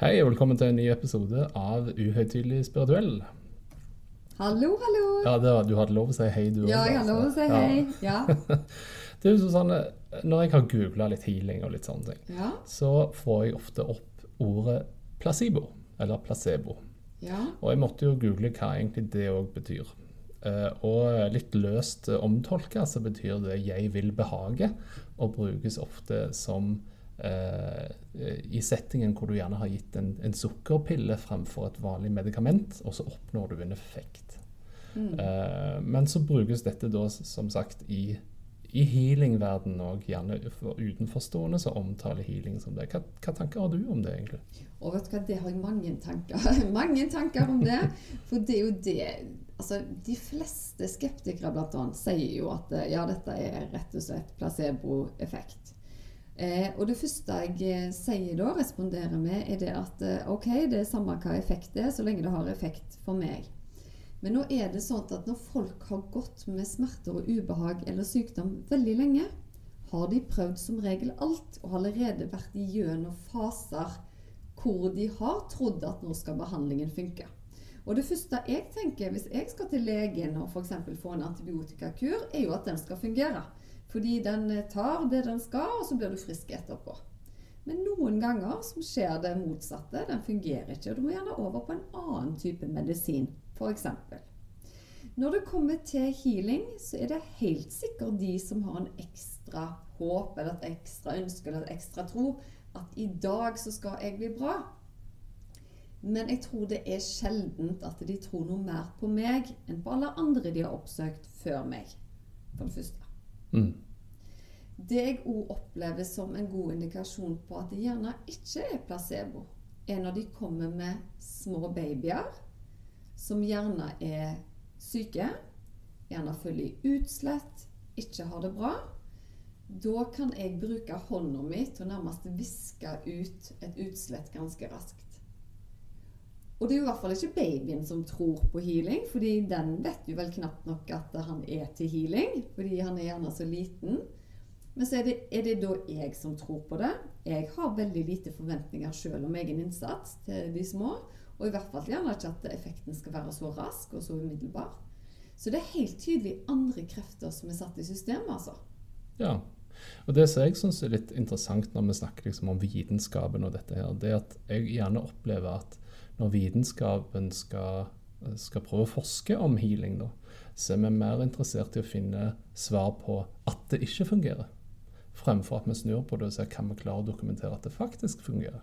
Hei og velkommen til en ny episode av Uhøytidelig spirituell. Hallo, hallo. Ja, det, Du hadde lov å si hei, du òg. Ja, jeg hadde lov å si hei. Ja. det er jo sånn, Når jeg har googla litt healing og litt sånne ting, ja. så får jeg ofte opp ordet placebo, eller placebo. ja. Og jeg måtte jo google hva egentlig det òg betyr. Eh, og litt løst omtolka så betyr det 'jeg vil behage', og brukes ofte som i settingen hvor du gjerne har gitt en, en sukkerpille fremfor et vanlig medikament, og så oppnår du en effekt. Mm. Eh, men så brukes dette da som sagt i, i healingverdenen òg, gjerne for utenforstående som omtaler healing som det. Hva, hva tanker har du om det, egentlig? Og vet du hva, det har jeg mange tanker Mange tanker om det. For det er jo det Altså, De fleste skeptikere blant annet sier jo at eh, ja, dette er rett og slett placeboeffekt. Eh, og det første jeg eh, sier da, responderer med, er det at eh, ok, det er samme hva effekt det er, så lenge det har effekt for meg. Men nå er det sånn at når folk har gått med smerter og ubehag eller sykdom veldig lenge, har de prøvd som regel alt og allerede vært igjennom faser hvor de har trodd at nå skal behandlingen funke. Og det første jeg tenker hvis jeg skal til legen og f.eks. få en antibiotikakur, er jo at den skal fungere. Fordi den tar det den skal, og så blir du frisk etterpå. Men noen ganger så skjer det motsatte. Den fungerer ikke. og Du må gjerne over på en annen type medisin, f.eks. Når det kommer til healing, så er det helt sikkert de som har en ekstra håp eller et ekstra ønske eller et ekstra tro at i dag så skal jeg bli bra. Men jeg tror det er sjeldent at de tror noe mer på meg enn på alle andre de har oppsøkt før meg. For det første. Mm. Det jeg òg opplever som en god indikasjon på at det gjerne ikke er placebo, er når de kommer med små babyer som gjerne er syke, gjerne føler utslett, ikke har det bra. Da kan jeg bruke hånda mi til å nærmest viske ut et utslett ganske raskt. Og det er jo i hvert fall ikke babyen som tror på healing, fordi den vet jo vel knapt nok at han er til healing, fordi han er gjerne så liten. Men så er det, er det da jeg som tror på det. Jeg har veldig lite forventninger sjøl om egen innsats til de små. Og i hvert fall gjerne ikke at effekten skal være så rask og så umiddelbar. Så det er helt tydelig andre krefter som er satt i systemet, altså. Ja. Og det som jeg syns er litt interessant når vi snakker liksom om vitenskapen og dette her, det er at jeg gjerne opplever at når vitenskapen skal, skal prøve å forske om healing, da, så er vi mer interessert i å finne svar på at det ikke fungerer, fremfor at vi snur på det og ser kan vi klare å dokumentere at det faktisk fungerer.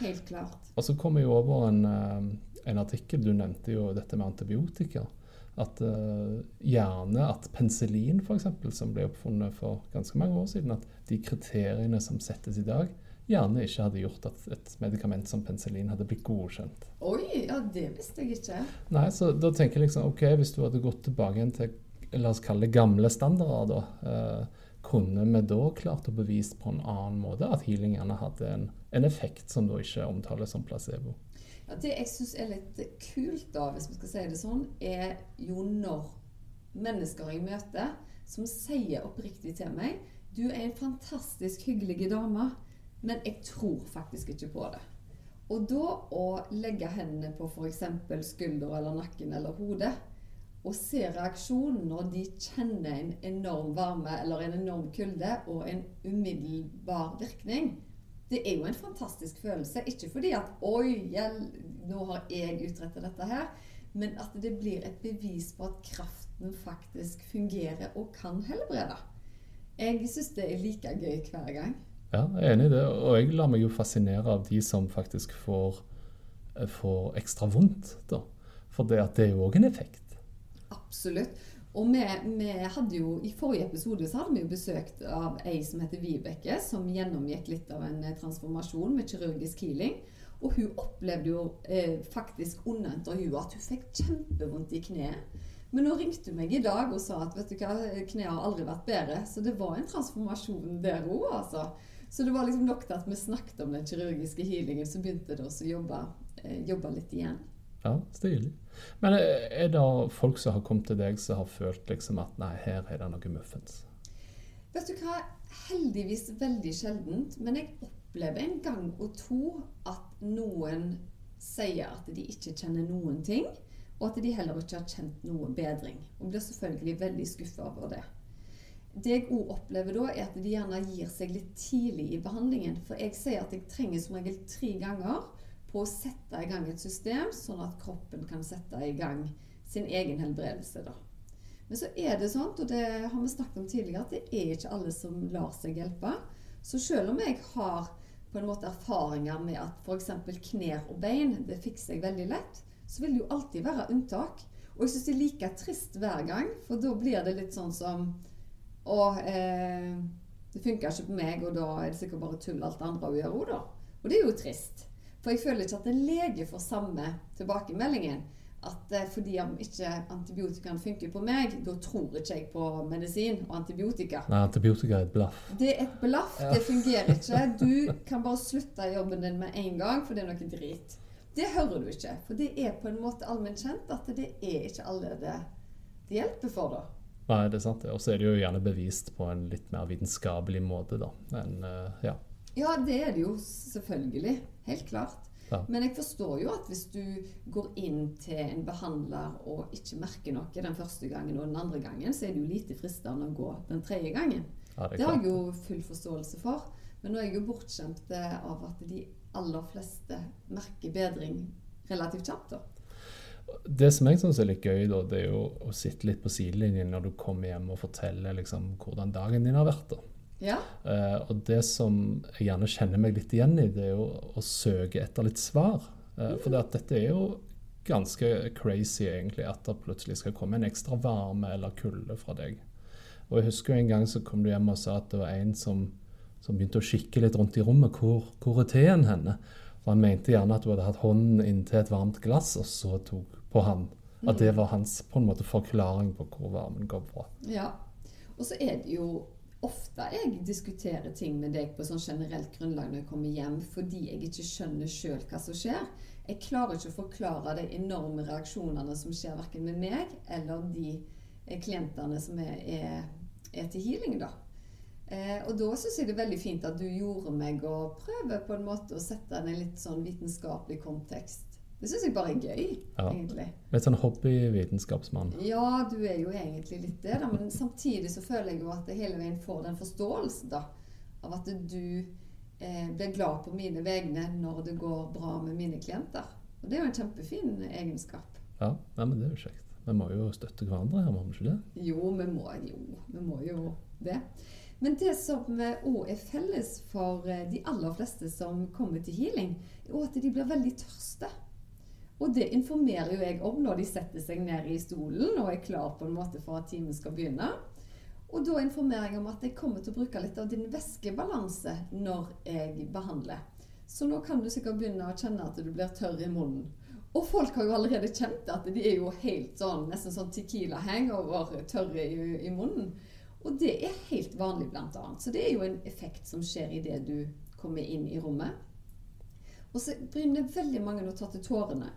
Helt klart. Og så kom jeg over en, eh, en artikkel, du nevnte jo dette med antibiotika. At uh, gjerne at penicillin, f.eks., som ble oppfunnet for ganske mange år siden, at de kriteriene som settes i dag, gjerne ikke hadde gjort at et medikament som penicillin hadde blitt godkjent. Oi, ja, det visste jeg ikke. Nei, så da tenker jeg liksom OK, hvis du hadde gått tilbake igjen til la oss kalle det gamle standarder, da, eh, kunne vi da klart å bevise på en annen måte at healing gjerne hadde en, en effekt som da ikke omtales som placebo? Ja, det jeg syns er litt kult, da, hvis vi skal si det sånn, er jo når mennesker jeg møter som sier oppriktig til meg Du er en fantastisk hyggelig dame, men jeg tror faktisk ikke på det. Og da å legge hendene på f.eks. skulder eller nakken eller hodet, og se reaksjonen når de kjenner en enorm varme eller en enorm kulde og en umiddelbar virkning, det er jo en fantastisk følelse. Ikke fordi at 'oi, jeg, nå har jeg utrettet dette her', men at det blir et bevis på at kraften faktisk fungerer og kan helbrede. Jeg syns det er like gøy hver gang. Ja, jeg er enig i det. Og jeg lar meg jo fascinere av de som faktisk får, får ekstra vondt. da. For det, det er jo òg en effekt. Absolutt. Og vi, vi hadde jo, I forrige episode så hadde vi jo besøkt av ei som heter Vibeke, som gjennomgikk litt av en eh, transformasjon med kirurgisk healing. Og hun opplevde jo eh, faktisk under intervjuet at hun fikk kjempevondt i kneet. Men nå ringte hun meg i dag og sa at vet du hva, kneet har aldri vært bedre. Så det var en transformasjon der òg, altså. Så det var liksom nok til at vi snakket om den kirurgiske healingen, så begynte det å jobbe, eh, jobbe litt igjen. Ja, stilig. Men er det folk som har kommet til deg som har følt liksom at nei, her er det noe muffens? Vet du hva, heldigvis veldig sjeldent. Men jeg opplever en gang og to at noen sier at de ikke kjenner noen ting. Og at de heller ikke har kjent noe bedring. Og blir selvfølgelig veldig skuffa over det. Det jeg òg opplever da, er at de gjerne gir seg litt tidlig i behandlingen. For jeg sier at jeg trenger som regel tre ganger på å sette i gang et system, sånn at kroppen kan sette i gang sin egen helbredelse. da. Men så er det sånn, og det har vi snakket om tidligere, at det er ikke alle som lar seg hjelpe. Så selv om jeg har på en måte erfaringer med at f.eks. knær og bein det fikser jeg veldig lett, så vil det jo alltid være unntak. Og jeg syns det er like trist hver gang, for da blir det litt sånn som Å, eh, det funker ikke på meg, og da er det sikkert bare tull alt det andre hun gjør òg, da. Og det er jo trist. For jeg føler ikke at en lege får samme tilbakemeldingen. At eh, fordi om ikke antibiotikaen funker på meg, da tror ikke jeg på medisin og antibiotika. Nei, antibiotika er et blaff. Det er et blaff. Ja. Det fungerer ikke. Du kan bare slutte jobben din med en gang, for det er noe drit. Det hører du ikke. For det er på en måte allment kjent at det er ikke alle det, det hjelper for, da. Nei, det er sant. Og så er det jo gjerne bevist på en litt mer vitenskapelig måte, da. Men, uh, ja. Ja, det er det jo selvfølgelig. Helt klart. Ja. Men jeg forstår jo at hvis du går inn til en behandler og ikke merker noe den første gangen og den andre gangen, så er det jo lite fristende å gå den tredje gangen. Ja, det, det, har jeg jo full forståelse for. Men nå er jeg jo bortskjemt av at de aller fleste merker bedring relativt kjapt. da. Det som jeg syns er litt gøy, da, det er jo å sitte litt på sidelinjen når du kommer hjem og forteller liksom, hvordan dagen din har vært. da. Ja. Uh, og det som jeg gjerne kjenner meg litt igjen i, det er jo å søke etter litt svar. Uh, for det dette er jo ganske crazy, egentlig, at det plutselig skal komme en ekstra varme eller kulde fra deg. Og jeg husker en gang så kom du hjem og sa at det var en som, som begynte å kikke litt rundt i rommet. Hvor, hvor er teen henne? Og han mente gjerne at du hadde hatt hånden inntil et varmt glass, og så tok på han. At det mm. var hans på en måte forklaring på hvor varmen går fra. Ja. Og så er det jo ofte jeg diskuterer ting med deg på sånn generelt grunnlag når jeg kommer hjem, fordi jeg ikke skjønner sjøl hva som skjer. Jeg klarer ikke å forklare de enorme reaksjonene som skjer verken med meg eller de eh, klientene som er, er, er til healing. da. Eh, og da syns jeg det er veldig fint at du gjorde meg å prøve på en måte å sette den i litt sånn vitenskapelig kontekst. Det syns jeg bare er gøy, ja. egentlig. Litt sånn hobbyvitenskapsmann? Ja, du er jo egentlig litt det, da. Men samtidig så føler jeg jo at jeg hele veien får den forståelsen, da. Av at du eh, blir glad på mine vegne når det går bra med mine klienter. Og det er jo en kjempefin egenskap. Ja, ja men det er jo kjekt. Vi må jo støtte hverandre her, må vi ikke det? Jo, vi må jo, vi må jo det. Men det som òg er felles for eh, de aller fleste som kommer til healing, er at de blir veldig tørste. Og det informerer jo jeg om når de setter seg ned i stolen og er klar på en måte for at timen skal begynne. Og da informerer jeg om at jeg kommer til å bruke litt av din væskebalanse når jeg behandler. Så nå kan du sikkert begynne å kjenne at du blir tørr i munnen. Og folk har jo allerede kjent at de er jo helt sånn, nesten sånn Tequila hangover, tørre i, i munnen. Og det er helt vanlig, blant annet. Så det er jo en effekt som skjer idet du kommer inn i rommet. Og så begynner veldig mange å ta til tårene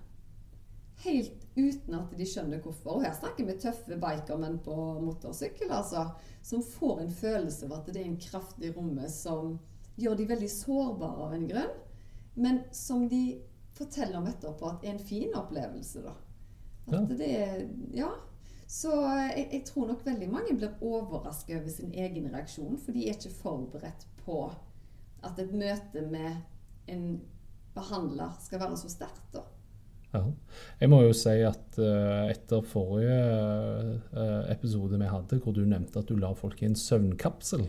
helt uten at de skjønner hvorfor. Og her snakker vi tøffe bikermenn på motorsykkel, altså, som får en følelse av at det er en kraft i rommet som gjør de veldig sårbare av en grunn, men som de forteller om etterpå at er en fin opplevelse. da. At ja. det er, ja. Så jeg, jeg, tror nok veldig mange blir overrasket over sin egen reaksjon, for de er ikke forberedt på at et møte med en behandler skal være så sterkt. da. Ja. Jeg må jo si at uh, etter forrige uh, episode vi hadde, hvor du nevnte at du la folk i en søvnkapsel,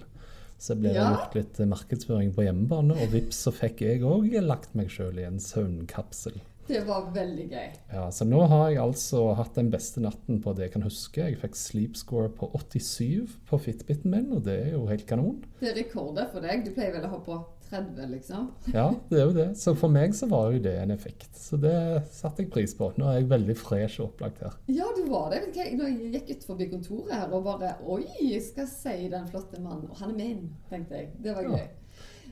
så ble det ja. gjort litt markedsføring på hjemmebane, og vips så fikk jeg òg lagt meg sjøl i en søvnkapsel. Det var veldig gøy. Ja, Så nå har jeg altså hatt den beste natten på det jeg kan huske. Jeg fikk sleep score på 87 på Fitbiten min, og det er jo helt kanon. Det er rekordet for deg. Du pleier vel å ha på 30, liksom? Ja, det er jo det. Så for meg så var jo det en effekt. Så det satte jeg pris på. Nå er jeg veldig fresh og opplagt her. Ja, du var det. Vet du Når jeg gikk ut forbi kontoret her og bare Oi, jeg skal si den flotte mannen. Og han er min, tenkte jeg. Det var gøy. Eh,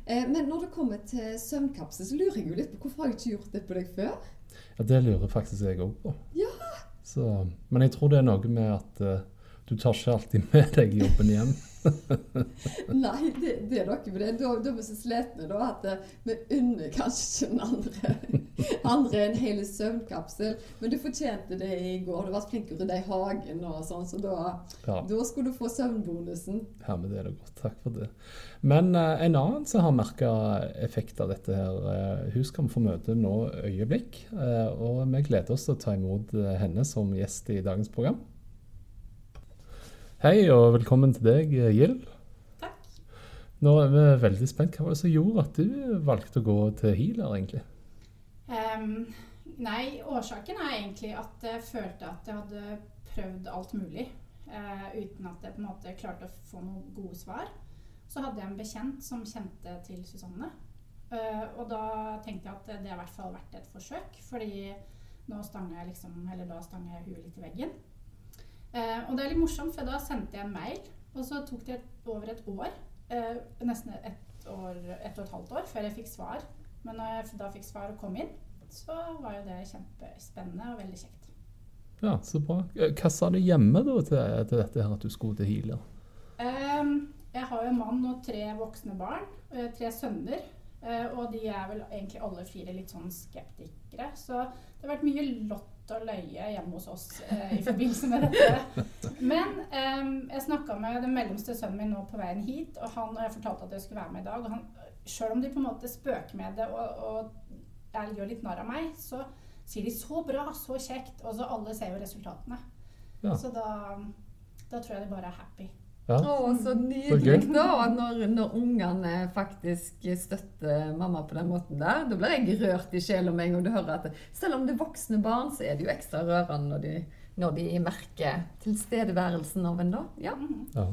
men når det kommer til søvnkapsel, så lurer jeg jo litt på hvorfor har jeg ikke gjort det på deg før? Ja, Det lurer faktisk jeg òg på. Ja. Så, men jeg tror det er noe med at eh, du tar ikke alltid med deg jobben hjem. Nei, det, det er med det. Da, da er vi så slitne da, at eh, vi unner kanskje ikke den andre, andre en hel søvnkapsel. Men du fortjente det i går. Du var flink til å rydde i hagen og sånn, så da, Ja, da skulle du få søvnbonusen. ja men det er det godt. Takk for det. Men eh, en annen som har merka effekt av dette her, eh, hun skal vi få møte nå øyeblikk. eh, og vi gleder oss til å ta imot eh, henne som gjest i dagens program. Hei og velkommen til deg, Gild. Takk. Nå er vi veldig spent. Hva var det som gjorde at du valgte å gå til healer, egentlig? Um, nei, årsaken er egentlig at jeg følte at jeg hadde prøvd alt mulig. Uh, uten at jeg på en måte klarte å få noen gode svar. Så hadde jeg en bekjent som kjente til Susanne. Uh, og da tenkte jeg at det i hvert fall vært et forsøk. Fordi nå stanga jeg liksom, eller da stanga jeg huet litt i veggen. Eh, og det er litt morsomt, for da sendte jeg en mail, og så tok det over et år. eh, nesten et, år, et og et halvt år før jeg fikk svar. Men når jeg da fikk svar og kom inn, så var jo det kjempespennende og veldig kjekt. Ja, så bra. Eh, Hva sa du hjemme da til, til dette her at du skulle til healer? Um, jeg har jo en mann og tre voksne barn, eh, tre sønner. eh, Og de er vel egentlig alle fire litt sånn skeptikere. Så det har vært mye lott og løye hjemme hos oss eh, i forbindelse med dette. Men eh, jeg snakka med den mellomste sønnen min nå på veien hit, og han og jeg fortalte at jeg skulle være med i dag. Og han, selv om de på en måte spøker med det og, og er, gjør litt narr av meg, så sier de 'så bra, så kjekt'. Og så alle ser jo resultatene. Ja. Så da, da tror jeg de bare er happy. Ja. Å, så Så nydelig da, når, når ungene faktisk støtter mamma på den måten der. Da blir jeg rørt i sjela med en gang du hører at selv om det er voksne barn, så er det jo ekstra rørende når de, når de merker tilstedeværelsen av en da. Ja. Mhm. Ja,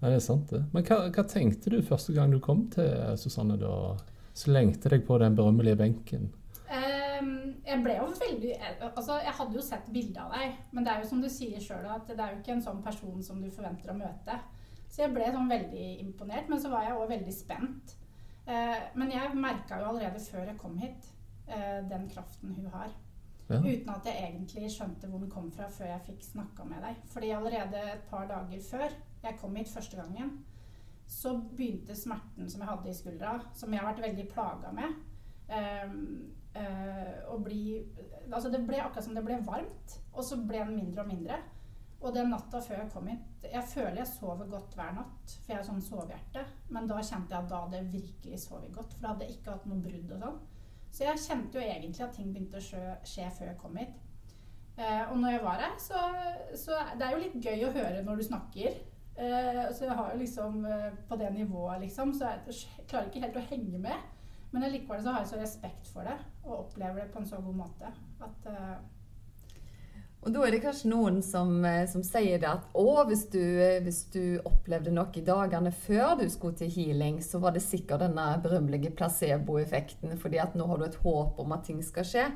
Nei, det er sant det. Men hva, hva tenkte du første gang du kom til Susanne da? Slengte deg på den berømmelige benken? Jeg ble jo veldig Altså, jeg hadde jo sett bilde av deg, men det er jo som du sier sjøl, at det er jo ikke en sånn person som du forventer å møte. Så jeg ble sånn veldig imponert, men så var jeg òg veldig spent. Eh, men jeg merka jo allerede før jeg kom hit, eh, den kraften hun har. Ja. Uten at jeg egentlig skjønte hvor den kom fra før jeg fikk snakka med deg. Fordi allerede et par dager før jeg kom hit første gangen, så begynte smerten som jeg hadde i skuldra, som jeg har vært veldig plaga med, eh, å bli Altså det ble akkurat som det ble varmt, og så ble den mindre og mindre. Og den natta før jeg kom hit Jeg føler jeg sover godt hver natt, for jeg er sånn sovehjerte. Men da kjente jeg at da hadde jeg virkelig sovet godt, for da hadde jeg ikke hatt noe brudd og sånn. Så jeg kjente jo egentlig at ting begynte å skje, før jeg kom hit. Eh, og når jeg var her, så, så det er jo litt gøy å høre når du snakker. Eh, så jeg har jo liksom eh, på det nivået, liksom, så jeg klarer ikke helt å henge med. Men allikevel har jeg så respekt for det, og opplever det på en så god måte at uh, Og da er det kanskje noen som, eh, som sier det at å, hvis du, eh, hvis du opplevde noe i dagene før du skulle til healing, så var det sikkert denne berømmelige placeboeffekten, fordi at nå har du et håp om at ting skal skje.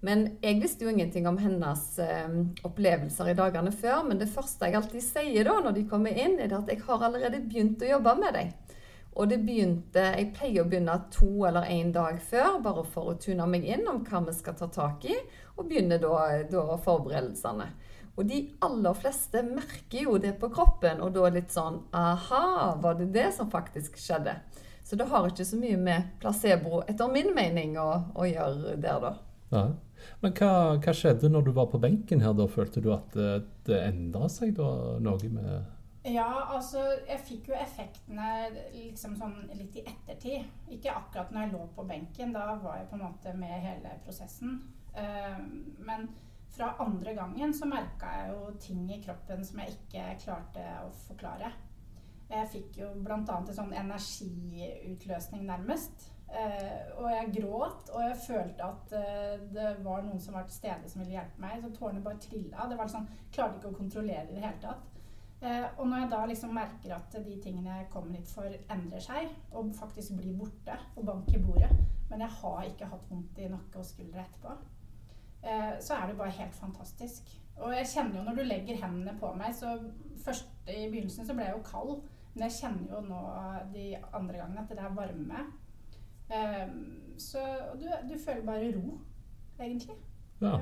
Men jeg visste jo ingenting om hennes eh, opplevelser i dagene før. Men det første jeg alltid sier da når de kommer inn, er at jeg har allerede begynt å jobbe med deg. Og det begynte Jeg pleier å begynne to eller én dag før, bare for å tune meg inn om hva vi skal ta tak i, og begynne da, da forberedelsene. Og de aller fleste merker jo det på kroppen, og da litt sånn Aha, var det det som faktisk skjedde? Så det har ikke så mye med placebo, etter min mening, å, å gjøre der, da. Ja. Men hva, hva skjedde når du var på benken her? da? Følte du at det, det endra seg da noe med Ja, altså jeg fikk jo effektene liksom sånn litt i ettertid. Ikke akkurat når jeg lå på benken, da var jeg på en måte med hele prosessen. Eh, men fra andre gangen så merka jeg jo ting i kroppen som jeg ikke klarte å forklare. Jeg fikk jo bl.a. en sånn energiutløsning nærmest. Eh, og jeg gråt, og jeg følte at eh, det var noen som var til stede som ville hjelpe meg. Så tårene bare trilla. Det var sånn, Klarte ikke å kontrollere i det hele tatt. Eh, og når jeg da liksom merker at de tingene jeg kommer hit for, endrer seg, og faktisk blir borte og banker i bordet, men jeg har ikke hatt vondt i nakke og skuldre etterpå, eh, så er det bare helt fantastisk. Og jeg kjenner jo når du legger hendene på meg så Først i begynnelsen så ble jeg jo kald, men jeg kjenner jo nå de andre gangene at det er varme. Eh, så du, du føler bare ro, egentlig. Ja.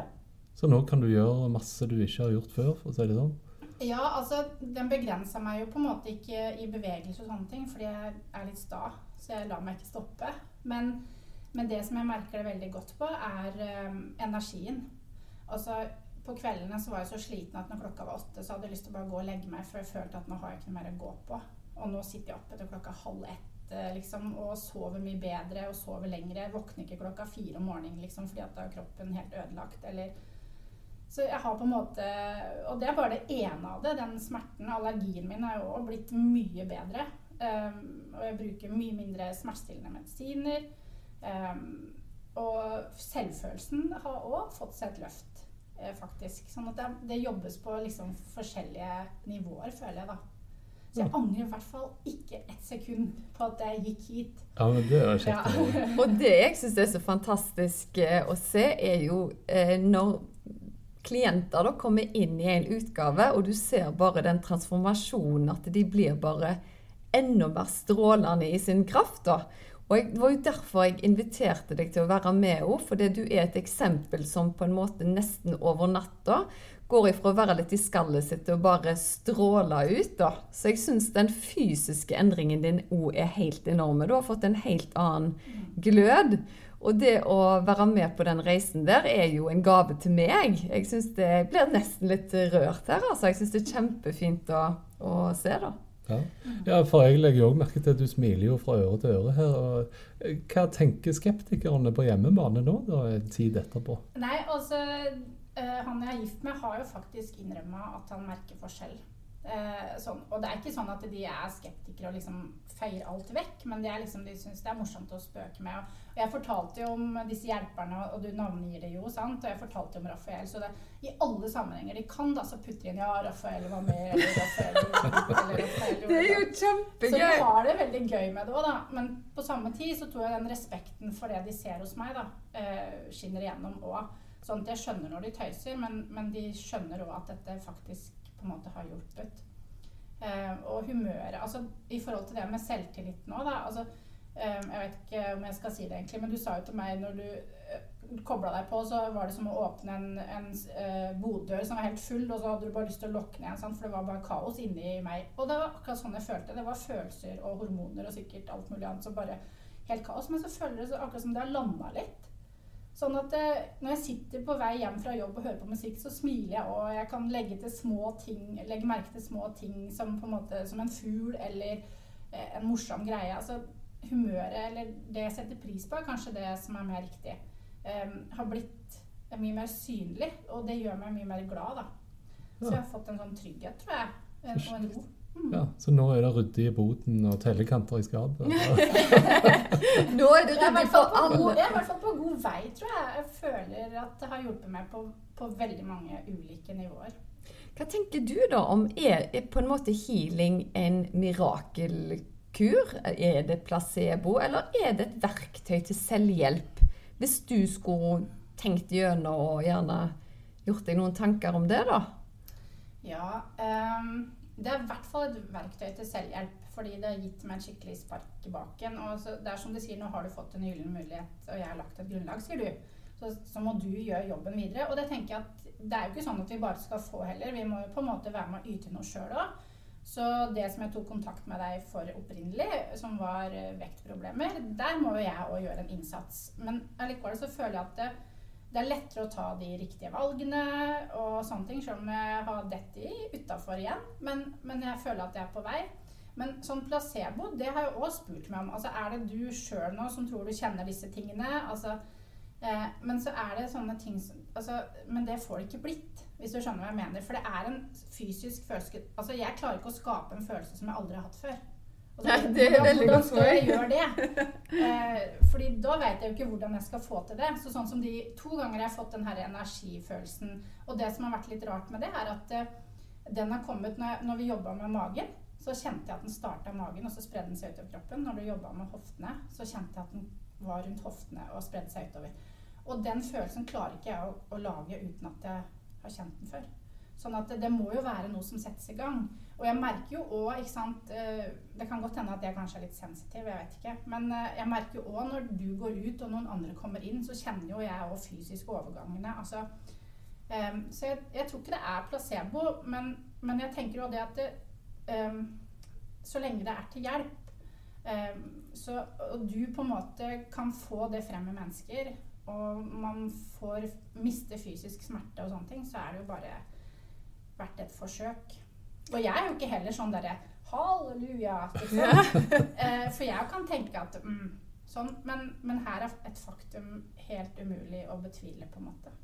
Så nå kan du gjøre masse du ikke har gjort før, for å si det sånn? Ja, altså den begrensa meg jo på en måte ikke i bevegelse og sånne ting, fordi jeg er litt sta, så jeg lar meg ikke stoppe. Men, men det som jeg merker det veldig godt på, er um, energien. Altså på kveldene så var jeg så sliten at når klokka var åtte, så hadde jeg lyst til å bare gå og legge meg, for jeg følte at nå har jeg ikke noe mer å gå på. Og nå sitter jeg oppe til klokka halv ett eh, liksom, og sover mye bedre og sover lengre. Jeg våkner ikke klokka fire om morgenen liksom, fordi at da er kroppen helt ødelagt. eller så jeg har på en måte Og det er bare det ene av det. Den smerten. Allergien min er jo òg blitt mye bedre. Um, og jeg bruker mye mindre smertestillende medisiner. Um, og selvfølelsen har òg fått seg et løft, eh, faktisk. Sånn at det, det jobbes på liksom forskjellige nivåer, føler jeg, da. Så jeg angrer i hvert fall ikke ett sekund på at jeg gikk hit. Ja, men det er kjekt. Ja. og det jeg syns er så fantastisk eh, å se, er jo eh, når klienter da kommer inn i en utgave, og du ser bare den transformasjonen, at de blir bare enda mer strålende i sin kraft. da. Og Det var jo derfor jeg inviterte deg til å være med henne, fordi du er et eksempel som på en måte nesten over natta går ifra å være litt i skallet sitt til å bare stråle ut. da. Så jeg syns den fysiske endringen din òg er helt enorme. Du har fått en helt annen glød. Og det å være med på den reisen der er jo en gave til meg. Jeg synes det blir nesten litt rørt her. altså. Jeg syns det er kjempefint å, å se, da. Ja. ja. for jeg legger jo òg merke til at du smiler jo fra øre til øre her. Og eh, hva tenker skeptikerne på hjemmebane nå, da, en tid etterpå? Nei, altså, uh, Han jeg er gift med, har jo faktisk innrømma at han merker forskjell. Eh, sånn. Og det er ikke sånn at de er skeptikere og liksom feier alt vekk, men de, liksom, de syns det er morsomt å spøke med. Og jeg fortalte jo om disse hjelperne, og du navngir det jo, sant? og jeg fortalte jo om Rafael. Så det, i alle sammenhenger de kan, da, så putter de inn ja, Rafael var med, eller Rafael eller Rafael Det er jo kjempegøy! Så de har det veldig gøy med det òg, da. Men på samme tid så tror jeg den respekten for det de ser hos meg, da, eh, skinner igjennom òg. Sånn at jeg skjønner når de tøyser, men, men de skjønner òg at dette faktisk på en måte har hjulpet. Eh, og humøret altså I forhold til det med selvtillit nå, da altså, eh, Jeg vet ikke om jeg skal si det, egentlig, men du sa jo til meg når du eh, kobla deg på, så var det som å åpne en, en eh, boddør som var helt full, og så hadde du bare lyst til å lokke ned en, sant? for det var bare kaos inni meg. Og det var akkurat sånn jeg følte. Det var følelser og hormoner og sikkert alt mulig annet som bare helt kaos. Men så føler det akkurat som det har landa litt. Sånn at eh, når jeg sitter på vei hjem fra jobb og hører på musikk, så smiler jeg, og jeg kan legge, til små ting, legge merke til små ting som, på en måte, som en fugl eller eh, en morsom greie. Altså humøret, eller det jeg setter pris på, er kanskje det som er mer riktig. Um, har blitt mye mer synlig, og det gjør meg mye mer glad, da. Så jeg har fått en sånn trygghet, tror jeg, og en ro. Mm. Ja, Så nå er det ryddig i boden og tellekanter i skapet? nå er det ryddig for alle. jeg er i hvert fall på god vei, tror jeg. Jeg føler at det har hjulpet meg på, på veldig mange ulike nivåer. Hva tenker du da om er, er på en måte healing en mirakelkur? Er det placebo, eller er det et verktøy til selvhjelp? Hvis du skulle tenkt gjennom og gjerne gjort deg noen tanker om det, da? Ja, um det er i hvert fall et verktøy til selvhjelp, fordi det har gitt meg en skikkelig spark i baken. Og så, det er som du sier, nå har du fått en gyllen mulighet, og jeg har lagt et grunnlag, sier du. Så, så, må du gjøre jobben videre. Og det tenker jeg at det er jo ikke sånn at vi bare skal få heller. Vi må jo på en måte være med å yte noe sjøl òg. Så det som jeg tok kontakt med deg for opprinnelig, som var vektproblemer, der må jo jeg òg gjøre en innsats. Men allikevel så føler jeg at det, det er lettere å ta de riktige valgene og sånne ting, selv om jeg har dette utafor igjen. Men, men, jeg føler at jeg er på vei. Men sånn placebo, det har jeg òg spurt meg om. Altså, er det du sjøl nå som tror du kjenner disse tingene? Altså, eh, men så er det sånne ting som altså, Men det får det ikke blitt, hvis du skjønner hva jeg mener. For det er en fysisk følelse Altså, jeg klarer ikke å skape en følelse som jeg aldri har hatt før. Og Nei, det er veldig godt skal jeg gjøre det? Eh, fordi da vet jeg jo ikke hvordan jeg skal få til det. Så sånn som de to ganger jeg har fått den her energifølelsen Og det som har vært litt rart med det, er at eh, den har kommet når, når vi jobba med magen. Så kjente jeg at den starta i magen, og så spredde den seg utover kroppen. Når du jobba med hoftene, så kjente jeg at den var rundt hoftene og spredde seg utover. Og den følelsen klarer ikke jeg å, å lage uten at jeg har kjent den før. Sånn at det, det må jo være noe som settes i gang. Og jeg merker jo òg, eh, Det kan godt hende at jeg kanskje er litt sensitiv, jeg vet ikke. Men eh, jeg merker jo òg når du går ut og noen andre kommer inn, så kjenner jo jeg òg fysisk overgangene. Altså, um, så jeg, jeg tror ikke det er placebo, men, men jeg tenker jo det at det, um, så lenge det er til hjelp, um, så, og du på en måte kan få det frem i mennesker, og man får miste fysisk smerte og sånne ting, så er det jo bare verdt et forsøk. Og jeg er jo ikke heller sånn derre halleluja, liksom. Eh, for jeg kan tenke at mm, sånn, men, men her er et faktum helt umulig å betvile, på en måte.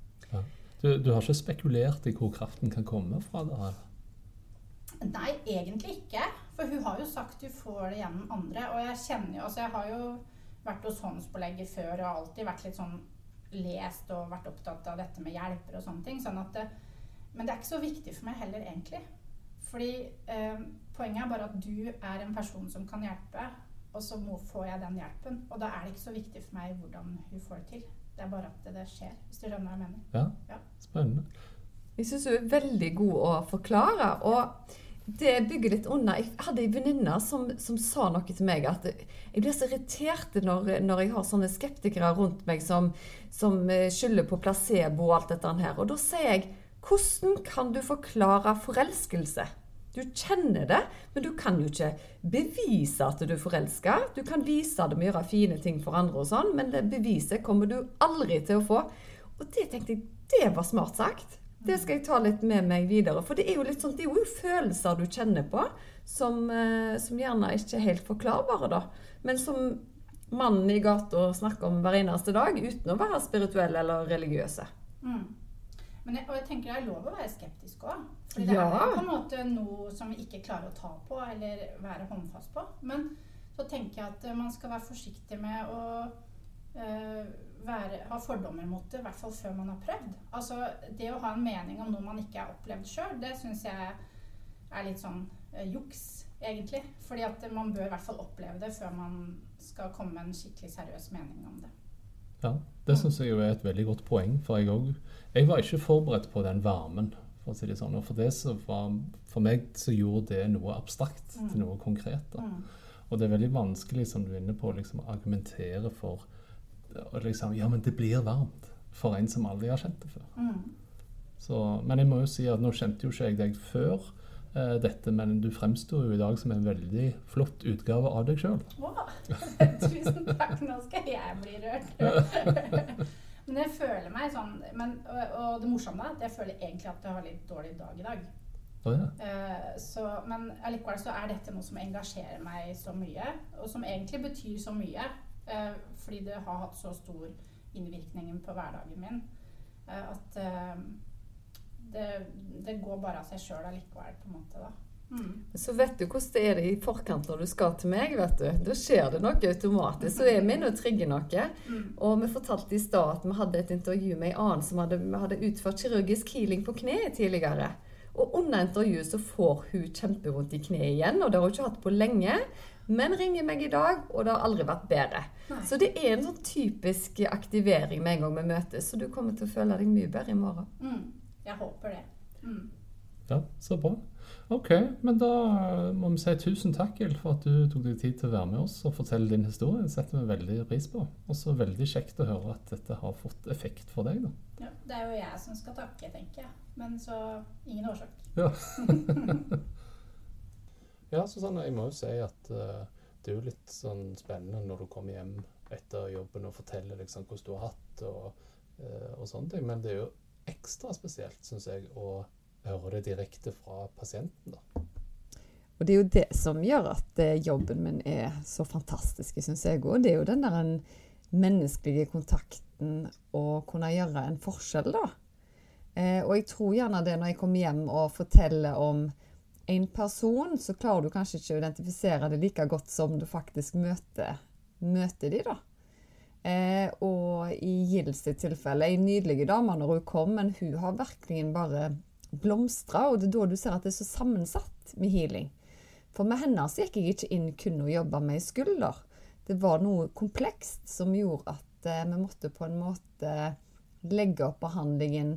Du, du har ikke spekulert i hvor kraften kan komme fra? det her? Nei, egentlig ikke. For hun har jo sagt du får det gjennom andre. Og jeg kjenner jo Altså, jeg har jo vært hos håndspålegger før og alltid vært litt sånn lest og vært opptatt av dette med hjelper og sånne ting. Sånn at det, men det er ikke så viktig for meg heller, egentlig. Fordi eh, poenget er bare at du er en person som kan hjelpe, og så må, får jeg den hjelpen. Og da er det ikke så viktig for meg hvordan hun får det til. Det er bare at det, det skjer, hvis du skjønner hva jeg mener. Ja, Ja. spennende. Jeg syns du er veldig god å forklare. Og det bygger litt under. Jeg hadde en venninne som, som sa noe til meg at jeg blir så irritert når, når jeg har sånne skeptikere rundt meg som, som eh, skylder på placebo og alt dette her. Og da sier jeg hvordan kan du forklare forelskelse? Du kjenner det, men du kan jo ikke bevise at du er forelska. Du kan vise det med å gjøre fine ting for andre og sånn, men det beviset kommer du aldri til å få. Og det tenkte jeg, det var smart sagt. Det skal jeg ta litt med meg videre. For det er jo litt sånn, det er jo følelser du kjenner på, som, eh, som gjerne ikke er helt forklarbare, da. Men som mannen i gata snakker om hver eneste dag, uten å være spirituell eller religiøse. Mm. Men jeg, og jeg tenker det er lov å være skeptisk òg. For det Ja. er på en måte noe som vi ikke klarer å ta på eller være håndfast på. Men så tenker jeg at eh, man skal være forsiktig med å øh, være, ha fordommer mot det, i hvert fall før man har prøvd. Altså, Det å ha en mening om noe man ikke har opplevd sjøl, det syns jeg er litt sånn øh, juks, egentlig. Fordi at man bør i hvert fall oppleve det før man skal komme med en skikkelig seriøs mening om det. Ja, Det syns jeg jo er et veldig godt poeng. For jeg, også, jeg var ikke forberedt på den varmen. For å si det sånn. Og for, det var, for meg så gjorde det noe abstrakt Mm. til noe konkret. da. Mm. Og det er veldig vanskelig, som du er inne på, liksom, å argumentere for og liksom, Ja, men det blir varmt. For en som aldri har kjent det før. Mm. Så, men jeg må jo si at nå kjente jo ikke jeg deg før dette, men du fremstår jo i dag som en veldig flott utgave av deg sjøl. Å, tusen takk. Nå skal jeg bli rørt. men jeg føler meg sånn men, og, og det morsomme er at jeg føler egentlig at jeg har litt dårlig dag i dag. Oh, ja. Eh, så, men allikevel så er dette noe som engasjerer meg så mye, og som egentlig betyr så mye. eh, fordi det har hatt så stor innvirkning på hverdagen min eh, at eh, det, det går bare av seg sjøl allikevel, på en måte. da. Mm. Så vet du hvordan det er det i forkant når du skal til meg, vet du. Da skjer det noe automatisk. Så er vi inne og trigger noe. Mm. Og vi fortalte i stad at vi hadde et intervju med ei annen som hadde, vi hadde utført kirurgisk healing på kneet tidligere. Og under intervjuet så får hun kjempevondt i kneet igjen, og det har hun ikke hatt på lenge. Men ringer meg i dag, og det har aldri vært bedre. Nei. Så det er en sånn typisk aktivering med en gang vi møtes, så du kommer til å føle deg mye bedre i morgen. Mm. Jeg håper det. Mm. ja, så bra. Ok, men da må vi si tusen takk, for at du tok deg tid til å være med oss og fortelle din historie. Det setter vi veldig pris på. Og så veldig kjekt å høre at dette har fått effekt for deg. da. Ja, det er jo jeg som skal takke, tenker jeg. Men så ingen årsak. Ja. ja, Susanne, jeg må jo si at uh, det er jo litt sånn spennende når du kommer hjem etter jobben og forteller liksom hvordan du har hatt det og, uh, og sånne ting. Men det er jo ekstra spesielt, syns jeg, å høre det direkte fra pasienten. da. Og det er jo det som gjør at eh, jobben min er så fantastisk, syns jeg òg. Det er jo den der en menneskelige kontakten og kunne gjøre en forskjell, da. Eh, og jeg tror gjerne det når jeg kommer hjem og forteller om en person, så klarer du kanskje ikke å identifisere det like godt som du faktisk møter, møter de da. Eh, og i Gilles sitt tilfelle, ei nydelig dame når hun kom, men hun har virkelig bare blomstra, og det er da du ser at det er så sammensatt med healing. For med henne så gikk jeg ikke inn kun og jobba med skulder. Det var noe komplekst som gjorde at eh, vi måtte på en måte legge opp behandlingen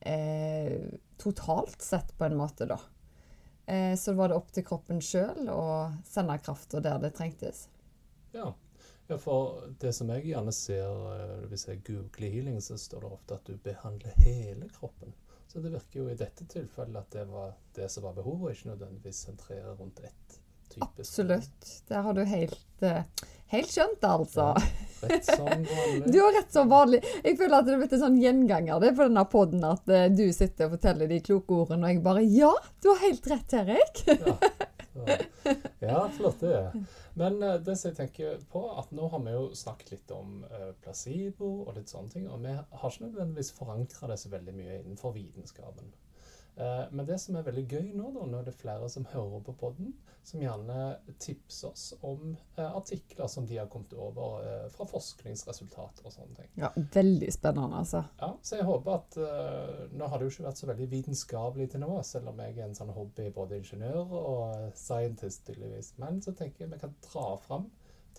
eh, totalt sett, på en måte, da. Eh, så var det opp til kroppen sjøl å sende krafta der det trengtes. Ja. Ja, for det som jeg gjerne ser eh, hvis jeg googler healing, så står det ofte at du behandler hele kroppen. Så det virker jo i dette tilfellet at det var det som var behovet, ikke nødvendigvis sentrere rundt ett type. Absolutt. Der har du helt, eh, helt skjønt det, altså. Ja, rett som vanlig. Du har rett som vanlig. Jeg føler at det er blitt en sånn gjenganger det på denne poden at uh, du sitter og forteller de kloke ordene, og jeg bare Ja, du har helt rett, Erik. ja. ja, flott det. Men uh, det som jeg tenker på, at nå har vi jo snakket litt om uh, placebo og litt sånne ting, og vi har ikke nødvendigvis forankra det så veldig mye innenfor vitenskapen. Uh, men det som er veldig gøy nå, da, det er flere som hører på podden, som gjerne tipser oss om artikler som de har kommet over fra forskningsresultater og sånne ting. Ja, veldig spennende, altså. Ja, så jeg håper at Nå har det jo ikke vært så veldig vitenskapelig til nå, selv om jeg er en sånn hobby både ingeniør og scientist, tydeligvis. Men så tenker jeg vi kan dra fram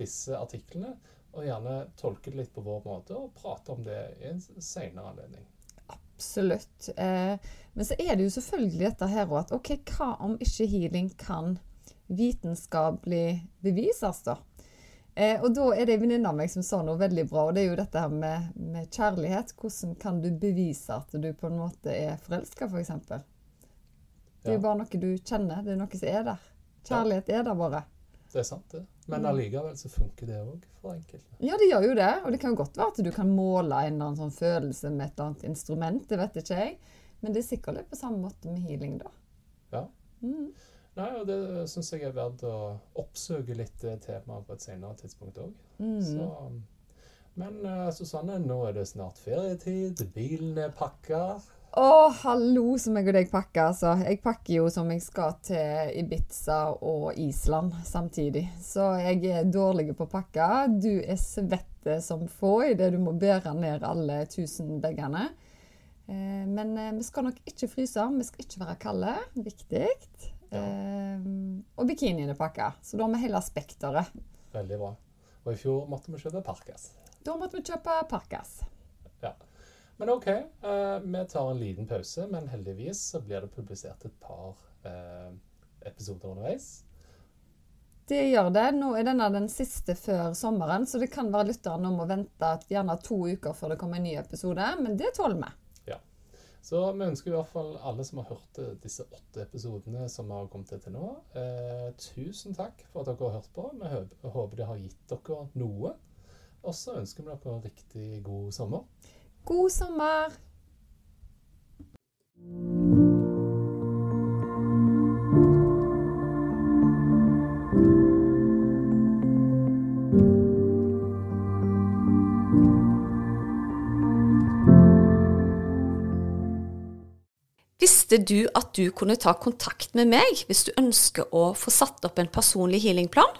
disse artiklene og gjerne tolke det litt på vår måte og prate om det i en senere anledning. Absolutt. Eh, men så er det jo selvfølgelig dette her òg at OK, hva om ikke healing kan vitenskapelig bevises, da? Eh, og da er det en venninne av meg som sa noe veldig bra, og det er jo dette her med, med kjærlighet. Hvordan kan du bevise at du på en måte er forelska, f.eks.? For eksempel? det er jo bare noe du kjenner. Det er noe som er der. Kjærlighet er der bare. Det er sant, det. Men allikevel så funker det òg for enkelte. Ja, det gjør jo det. Og det kan godt være at du kan måle en eller annen sånn følelse med et eller annet instrument. Det vet ikke jeg. Men det er sikkert litt på samme måte med healing, da. Ja. Mm. Nei, og det syns jeg er verdt å oppsøke litt det temaet på et senere tidspunkt òg. Mm. Men uh, Susanne, nå er det snart ferietid. Bilen er pakka. Å, hallo, som jeg og deg pakker, altså. Jeg pakker jo som jeg skal til Ibiza og Island samtidig. Så jeg er dårlig på å pakke. Du er svette som få idet du må bære ned alle tusen bagene. Eh, men eh, vi skal nok ikke fryse. Vi skal ikke være kalde. Viktig. Ja. Eh, og bikiniene pakka. Så da har vi hele spekteret. Veldig bra. Og i fjor måtte vi kjøpe Parkas. Da måtte vi kjøpe Parkas. Ja. Men OK, eh, vi tar en liten pause, men heldigvis så blir det publisert et par eh, episoder underveis. Det gjør det. Nå er denne den siste før sommeren, så det kan være lytteren om å vente gjerne to uker før det kommer en ny episode, men det tåler vi. Så vi ønsker i hvert fall alle som har hørt eh, disse åtte episodene som har kommet til nå, eh, tusen takk for at dere har hørt på. Vi håper det har gitt dere noe. Og så ønsker vi dere riktig god sommer. God sommer! Visste du at du kunne ta kontakt med meg hvis du ønsker å få satt opp en personlig healingplan?